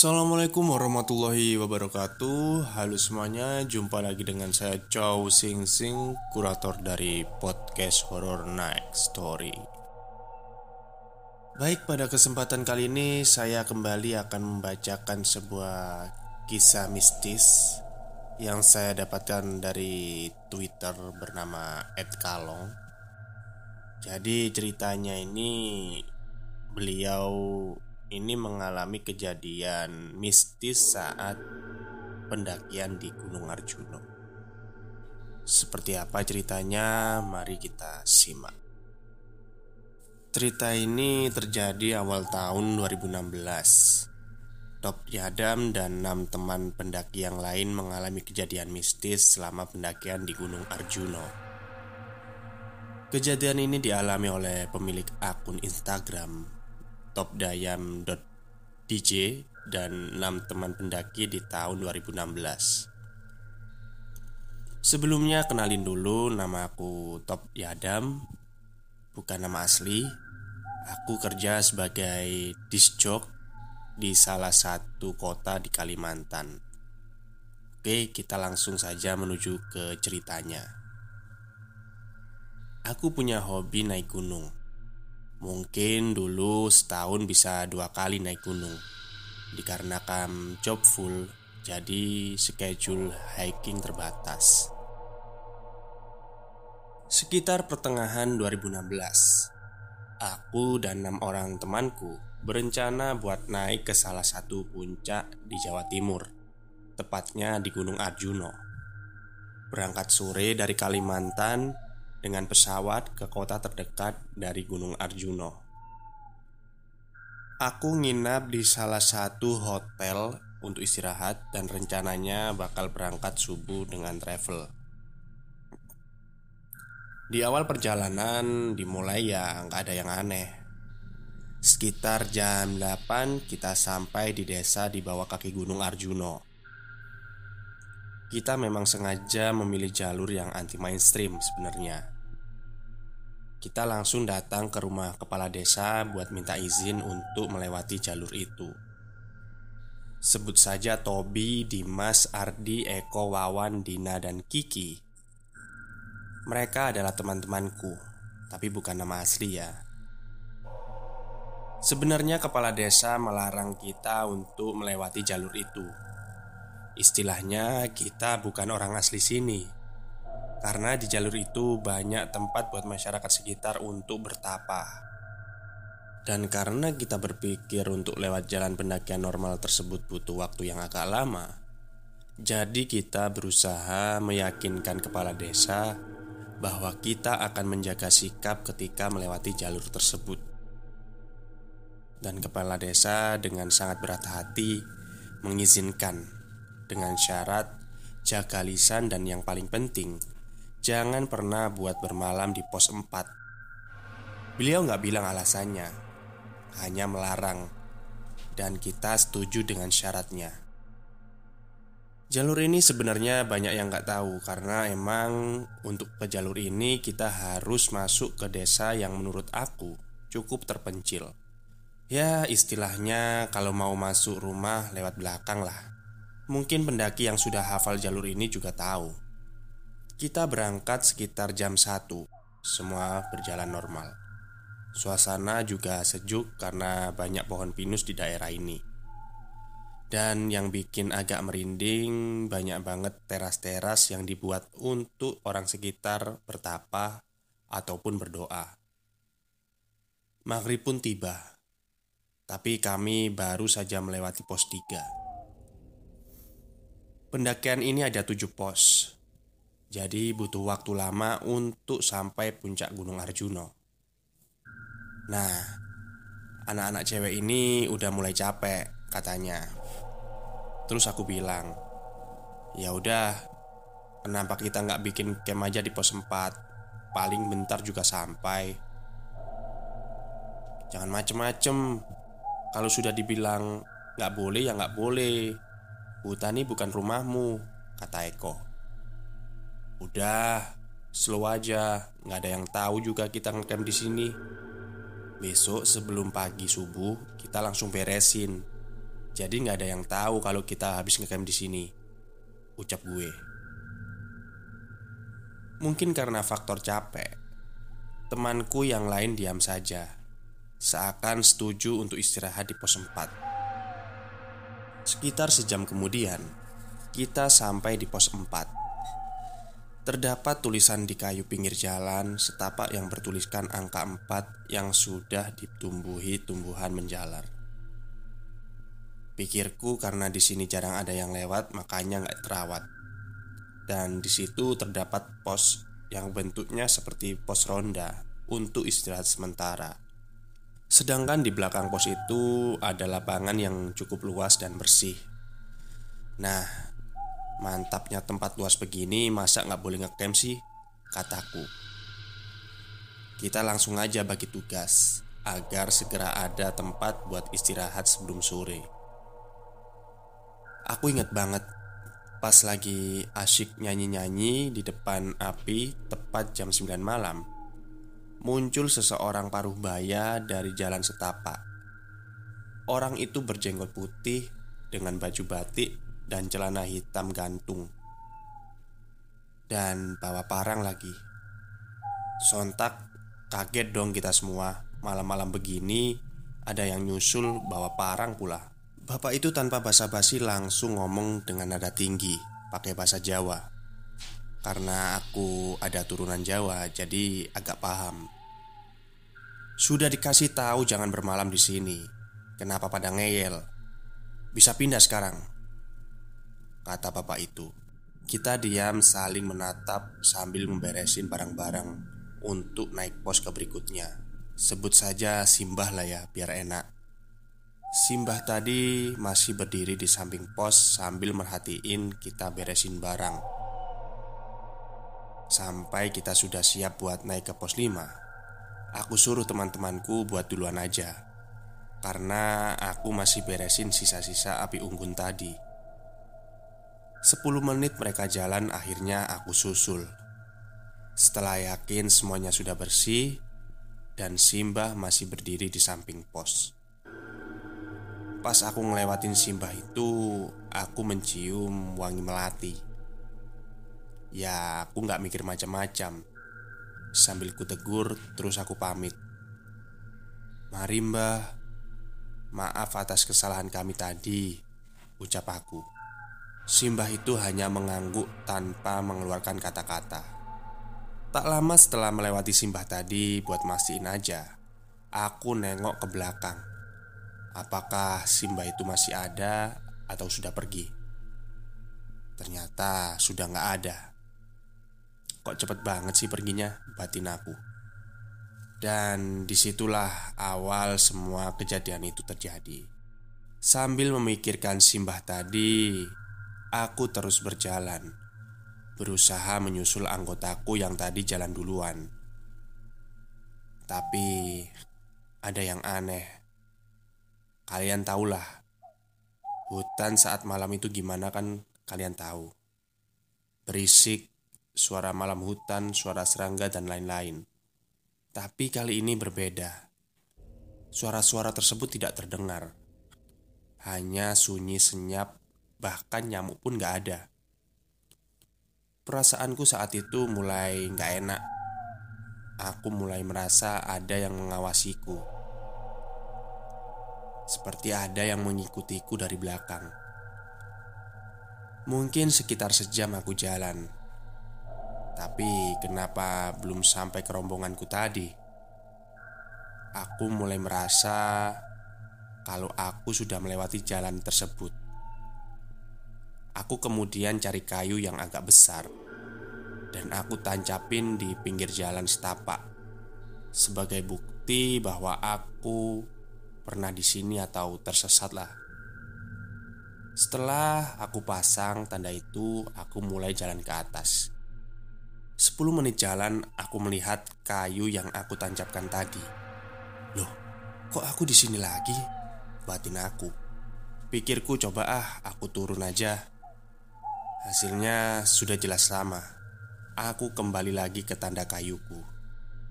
Assalamualaikum warahmatullahi wabarakatuh. Halo semuanya, jumpa lagi dengan saya Chow Sing Sing Kurator dari podcast Horror Night Story. Baik, pada kesempatan kali ini saya kembali akan membacakan sebuah kisah mistis Yang saya dapatkan dari Twitter bernama @kalong Jadi ceritanya ini beliau ini mengalami kejadian mistis saat pendakian di Gunung Arjuno. Seperti apa ceritanya? Mari kita simak. Cerita ini terjadi awal tahun 2016. Top Yadam dan enam teman pendaki yang lain mengalami kejadian mistis selama pendakian di Gunung Arjuno. Kejadian ini dialami oleh pemilik akun Instagram topdayam.dj dan 6 teman pendaki di tahun 2016 Sebelumnya kenalin dulu nama aku Top Yadam Bukan nama asli. Aku kerja sebagai disjok di salah satu kota di Kalimantan. Oke kita langsung saja menuju ke ceritanya. Aku punya hobi naik gunung Mungkin dulu setahun bisa dua kali naik gunung. Dikarenakan job full Jadi schedule hiking terbatas. Sekitar pertengahan 2016 Aku dan enam orang temanku berencana buat naik ke salah satu puncak di Jawa Timur Tepatnya di Gunung Arjuno Berangkat sore dari Kalimantan dengan pesawat ke kota terdekat dari Gunung Arjuno. Aku nginap di salah satu hotel untuk istirahat dan rencananya bakal berangkat subuh dengan travel. Di awal perjalanan dimulai ya nggak ada yang aneh. Sekitar jam 8 kita sampai di desa di bawah kaki Gunung Arjuno. Kita memang sengaja memilih jalur yang anti mainstream sebenarnya. Kita langsung datang ke rumah kepala desa buat minta izin untuk melewati jalur itu. Sebut saja Tobi, Dimas, Ardi, Eko, Wawan, Dina, dan Kiki. Mereka adalah teman-temanku, tapi bukan nama asli ya. Sebenarnya kepala desa melarang kita untuk melewati jalur itu Istilahnya, kita bukan orang asli sini, karena di jalur itu banyak tempat buat masyarakat sekitar untuk bertapa. Dan karena kita berpikir untuk lewat jalan pendakian normal tersebut butuh waktu yang agak lama, jadi kita berusaha meyakinkan kepala desa bahwa kita akan menjaga sikap ketika melewati jalur tersebut. Dan kepala desa dengan sangat berat hati mengizinkan dengan syarat jaga lisan dan yang paling penting Jangan pernah buat bermalam di pos 4 Beliau nggak bilang alasannya Hanya melarang. Dan kita setuju dengan syaratnya. Jalur ini sebenarnya banyak yang nggak tahu Karena emang untuk ke jalur ini kita harus masuk ke desa yang menurut aku cukup terpencil. Ya istilahnya kalau mau masuk rumah lewat belakang lah. Mungkin pendaki yang sudah hafal jalur ini juga tahu. Kita berangkat sekitar jam 1 Semua berjalan normal. Suasana juga sejuk karena banyak pohon pinus di daerah ini. Dan yang bikin agak merinding Banyak banget teras-teras yang dibuat untuk orang sekitar bertapa Ataupun berdoa. Maghrib pun tiba Tapi kami baru saja melewati pos 3 Pendakian ini ada tujuh pos Jadi butuh waktu lama untuk sampai puncak Gunung Arjuno Nah, anak-anak cewek ini udah mulai capek katanya. Terus aku bilang Ya udah, kenapa kita nggak bikin camp aja di pos 4 Paling bentar juga sampai. Jangan macem-macem. Kalau sudah dibilang nggak boleh ya nggak boleh. Hutan ini bukan rumahmu, kata Eko. Udah, slow aja, nggak ada yang tahu juga kita ngecamp di sini. Besok sebelum pagi subuh kita langsung beresin. Jadi nggak ada yang tahu kalau kita habis ngecamp di sini. Ucap gue. Mungkin karena faktor capek, temanku yang lain diam saja, seakan setuju untuk istirahat di pos 4. Sekitar sejam kemudian, kita sampai di pos 4. Terdapat tulisan di kayu pinggir jalan setapak yang bertuliskan angka 4 yang sudah ditumbuhi tumbuhan menjalar. Pikirku karena di sini jarang ada yang lewat makanya nggak terawat. Dan di situ terdapat pos yang bentuknya seperti pos ronda untuk istirahat sementara. Sedangkan di belakang pos itu ada lapangan yang cukup luas dan bersih. Nah, Mantapnya tempat luas begini Masa nggak boleh ngecamp sih? Kataku. Kita langsung aja bagi tugas Agar segera ada tempat buat istirahat sebelum sore. Aku ingat banget Pas lagi asyik nyanyi-nyanyi di depan api Tepat jam 9 malam Muncul seseorang paruh baya dari jalan setapak. Orang itu berjenggot putih dengan baju batik dan celana hitam gantung. Dan bawa parang lagi. Sontak kaget dong kita semua. Malam-malam begini ada yang nyusul bawa parang pula. Bapak itu tanpa basa-basi langsung ngomong dengan nada tinggi Pakai bahasa Jawa. Karena aku ada turunan Jawa Jadi agak paham. Sudah dikasih tahu jangan bermalam di sini. Kenapa pada ngeyel? Bisa pindah sekarang kata bapak itu. Kita diam saling menatap sambil memberesin barang-barang untuk naik pos ke berikutnya. Sebut saja Simbah lah ya, biar enak. Simbah tadi masih berdiri di samping pos sambil merhatiin kita beresin barang. Sampai kita sudah siap buat naik ke pos 5 Aku suruh teman-temanku buat duluan aja Karena aku masih beresin sisa-sisa api unggun tadi Sepuluh menit mereka jalan akhirnya aku susul. Setelah yakin semuanya sudah bersih Dan Simbah masih berdiri di samping pos. Pas aku ngelewatin Simbah itu Aku mencium wangi melati. Ya aku gak mikir macam-macam. Sambil ku tegur terus aku pamit. Mari mbah. Maaf atas kesalahan kami tadi Ucap aku Simbah itu hanya mengangguk tanpa mengeluarkan kata-kata. Tak lama setelah melewati Simbah tadi buat mastiin aja, aku nengok ke belakang. Apakah Simbah itu masih ada atau sudah pergi? Ternyata sudah nggak ada. Kok cepet banget sih perginya, batin aku. Dan di situlah awal semua kejadian itu terjadi. Sambil memikirkan Simbah tadi, Aku terus berjalan, berusaha menyusul anggotaku yang tadi jalan duluan. Tapi ada yang aneh. Kalian tahulah, hutan saat malam itu gimana kan kalian tahu. Berisik, suara malam hutan, suara serangga dan lain-lain. Tapi kali ini berbeda. Suara-suara tersebut tidak terdengar. Hanya sunyi senyap Bahkan nyamuk pun gak ada. Perasaanku saat itu mulai gak enak. Aku mulai merasa ada yang mengawasiku. Seperti ada yang mengikutiku dari belakang. Mungkin sekitar sejam aku jalan. Tapi kenapa belum sampai ke rombonganku tadi? Aku mulai merasa kalau aku sudah melewati jalan tersebut. Aku kemudian cari kayu yang agak besar. Dan aku tancapin di pinggir jalan setapak. Sebagai bukti bahwa aku pernah di sini atau tersesat lah. Setelah aku pasang tanda itu Aku mulai jalan ke atas. 10 menit jalan aku melihat kayu yang aku tancapkan tadi. Loh kok aku di sini lagi? Batin aku. Pikirku coba ah aku turun aja Hasilnya sudah jelas lama. Aku kembali lagi ke tanda kayuku.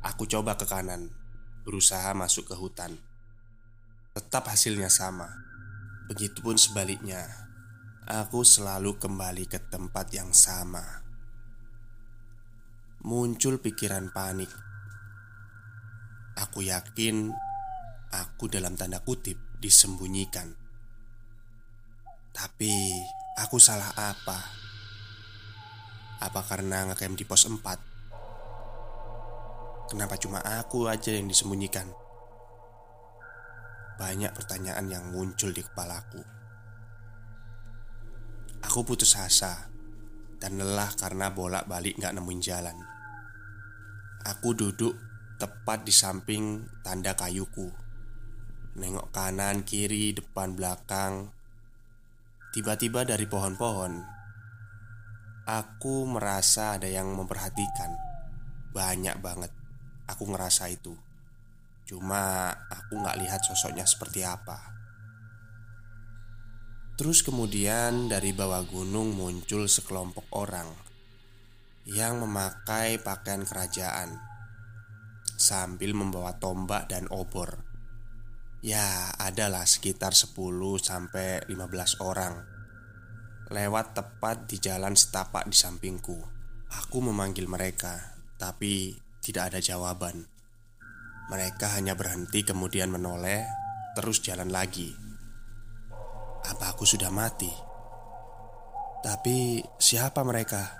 Aku coba ke kanan, berusaha masuk ke hutan. Tetap hasilnya sama. Begitupun sebaliknya, aku selalu kembali ke tempat yang sama. Muncul pikiran panik. Aku yakin aku dalam tanda kutip disembunyikan. Tapi aku salah apa? Apa karena ngecamp di pos 4? Kenapa cuma aku aja yang disembunyikan? Banyak pertanyaan yang muncul di kepalaku. Aku putus asa dan lelah karena bolak-balik gak nemuin jalan. Aku duduk tepat di samping tanda kayuku. Nengok kanan, kiri, depan, belakang. Tiba-tiba dari pohon-pohon, aku merasa ada yang memperhatikan. Banyak banget. Aku ngerasa itu. Cuma aku gak lihat sosoknya seperti apa. Terus kemudian dari bawah gunung muncul sekelompok orang yang memakai pakaian kerajaan sambil membawa tombak dan obor. Ya, adalah sekitar 10 sampai 15 orang. Lewat tepat di jalan setapak di sampingku. Aku memanggil mereka, tapi tidak ada jawaban. Mereka hanya berhenti kemudian menoleh, terus jalan lagi. Apa aku sudah mati? Tapi siapa mereka?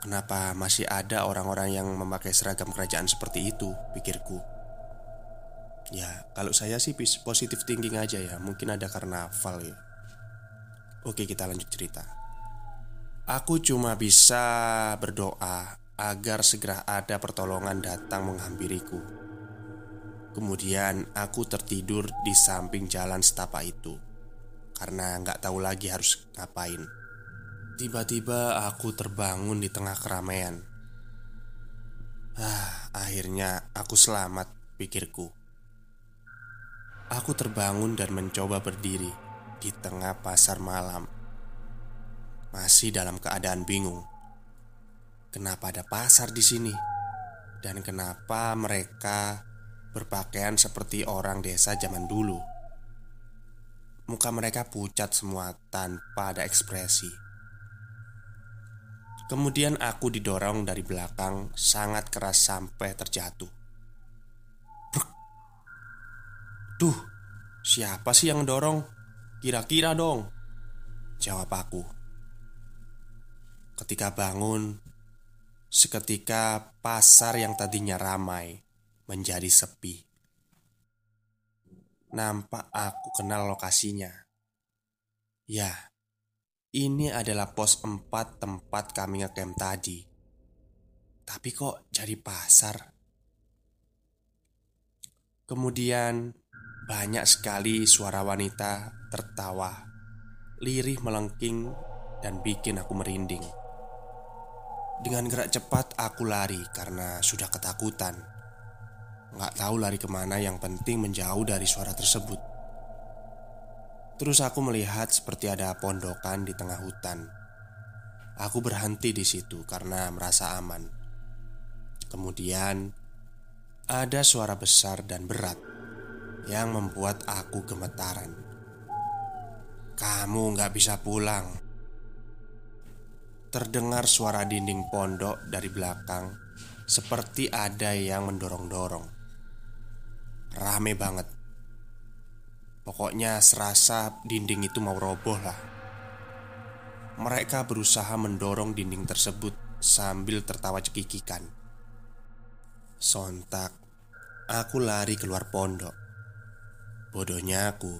Kenapa masih ada orang-orang yang memakai seragam kerajaan seperti itu? Pikirku. Ya, kalau saya sih positif thinking aja ya. Mungkin ada karnaval ya. Oke, kita lanjut cerita. Aku cuma bisa berdoa agar segera ada pertolongan datang menghampiriku. Kemudian aku tertidur di samping jalan setapak itu karena nggak tahu lagi harus ngapain. Tiba-tiba aku terbangun di tengah keramaian. Ah, akhirnya aku selamat, pikirku. Aku terbangun dan mencoba berdiri di tengah pasar malam. Masih dalam keadaan bingung. Kenapa ada pasar di sini? Dan kenapa mereka berpakaian seperti orang desa zaman dulu? Muka mereka pucat semua tanpa ada ekspresi. Kemudian aku didorong dari belakang sangat keras sampai terjatuh. Duh, siapa sih yang dorong? Kira-kira dong. Jawab aku. Ketika bangun, seketika pasar yang tadinya ramai menjadi sepi. Nampak aku kenal lokasinya Ya, ini adalah pos 4 tempat kami ngecamp tadi Tapi kok jadi pasar? Kemudian banyak sekali suara wanita tertawa Lirih melengking dan bikin aku merinding. Dengan gerak cepat aku lari karena sudah ketakutan. Nggak tahu lari ke mana yang penting menjauh dari suara tersebut. Terus aku melihat seperti ada pondokan di tengah hutan. Aku berhenti di situ karena merasa aman. Kemudian Ada suara besar dan berat Yang membuat aku gemetaran. Kamu nggak bisa pulang. Terdengar suara dinding pondok dari belakang Seperti ada yang mendorong-dorong. Rame banget. Pokoknya serasa dinding itu mau roboh lah. Mereka berusaha mendorong dinding tersebut sambil tertawa cekikikan. Sontak Aku lari keluar pondok Bodohnya aku.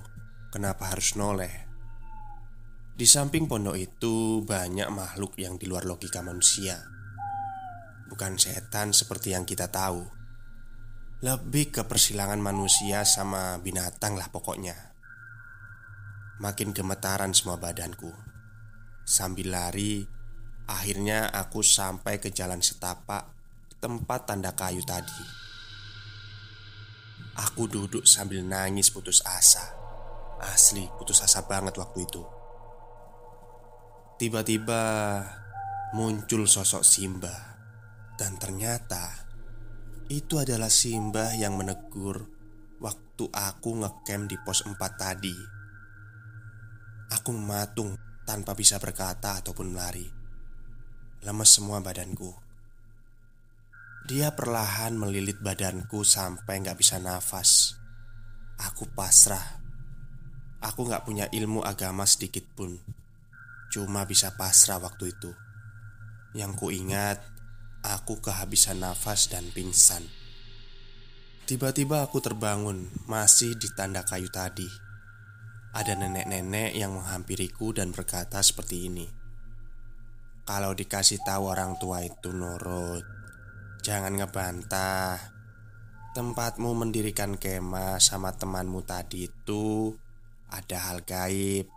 Kenapa harus noleh? Di samping pondok itu banyak makhluk yang di luar logika manusia. Bukan setan seperti yang kita tahu. Lebih ke persilangan manusia sama binatang lah pokoknya. Makin gemetaran semua badanku. Sambil lari Akhirnya aku sampai ke jalan setapak Tempat tanda kayu tadi Aku duduk sambil nangis putus asa Asli putus asa banget waktu itu Tiba-tiba muncul sosok Simba Dan ternyata itu adalah Simbah yang menegur waktu aku ngecamp di pos 4 tadi Aku mematung tanpa bisa berkata ataupun melari. Lemes semua badanku. Dia perlahan melilit badanku sampai nggak bisa nafas. Aku pasrah. Aku nggak punya ilmu agama sedikit pun. Cuma bisa pasrah waktu itu. Yang ku ingat, aku kehabisan nafas dan pingsan. Tiba-tiba aku terbangun, masih di tanda kayu tadi. Ada nenek-nenek yang menghampiriku dan berkata seperti ini. Kalau dikasih tahu orang tua itu nurut, jangan ngebantah. Tempatmu mendirikan kemah sama temanmu tadi itu ada hal gaib.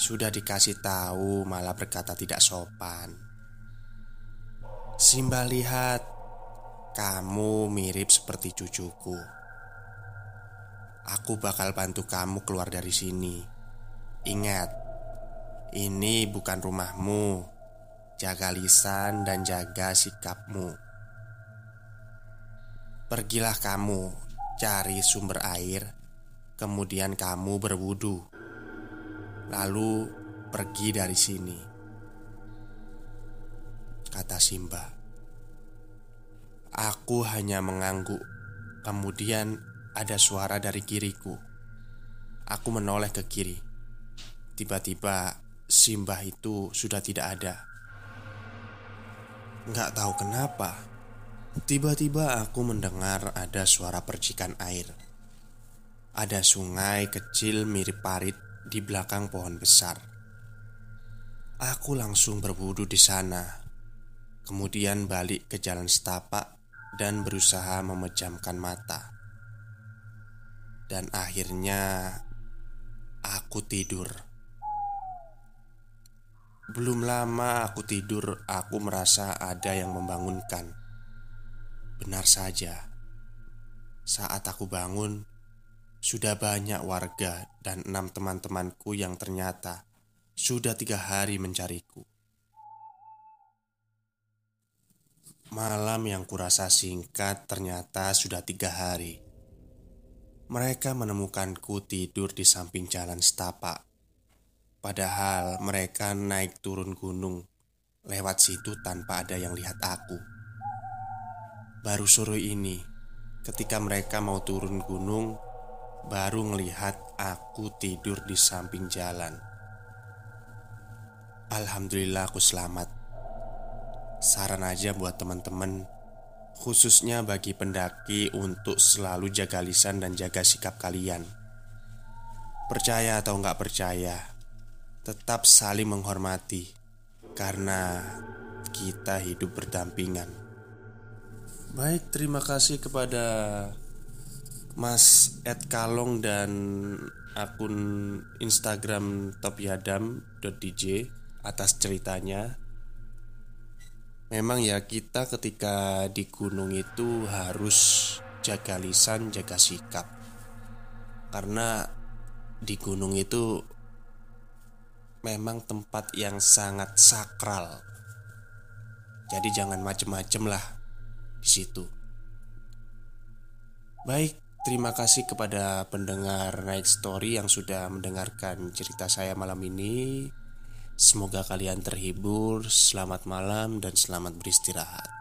Sudah dikasih tahu malah berkata tidak sopan. Simba lihat kamu mirip seperti cucuku. Aku bakal bantu kamu keluar dari sini. Ingat, ini bukan rumahmu. Jaga lisan dan jaga sikapmu. Pergilah kamu cari sumber air, kemudian kamu berwudu. Lalu pergi dari sini. Kata Simba. Aku hanya mengangguk. Kemudian ada suara dari kiriku. Aku menoleh ke kiri. Tiba-tiba Simbah itu sudah tidak ada. Nggak tahu kenapa. Tiba-tiba aku mendengar ada suara percikan air. Ada sungai kecil mirip parit di belakang pohon besar. Aku langsung berwudu di sana. Kemudian balik ke jalan setapak dan berusaha memejamkan mata. Dan akhirnya aku tidur. Belum lama aku tidur, aku merasa ada yang membangunkan. Benar saja, saat aku bangun, sudah banyak warga dan enam teman-temanku yang ternyata sudah tiga hari mencariku. Malam yang kurasa singkat ternyata sudah tiga hari. Mereka menemukanku tidur di samping jalan setapak. Padahal mereka naik turun gunung lewat situ tanpa ada yang lihat aku. Baru sore ini, ketika mereka mau turun gunung, baru melihat aku tidur di samping jalan. Alhamdulillah aku selamat. Saran aja buat teman-teman Khususnya bagi pendaki untuk selalu jaga lisan dan jaga sikap kalian Percaya atau nggak percaya Tetap saling menghormati Karena kita hidup berdampingan Baik, terima kasih kepada Mas Ed Kalong dan akun Instagram topiadam.dj atas ceritanya. Memang ya kita ketika di gunung itu harus jaga lisan, jaga sikap. Karena di gunung itu memang tempat yang sangat sakral. Jadi jangan macem-macem lah di situ. Baik, terima kasih kepada pendengar Night Story yang sudah mendengarkan cerita saya malam ini Semoga kalian terhibur, selamat malam, dan selamat beristirahat.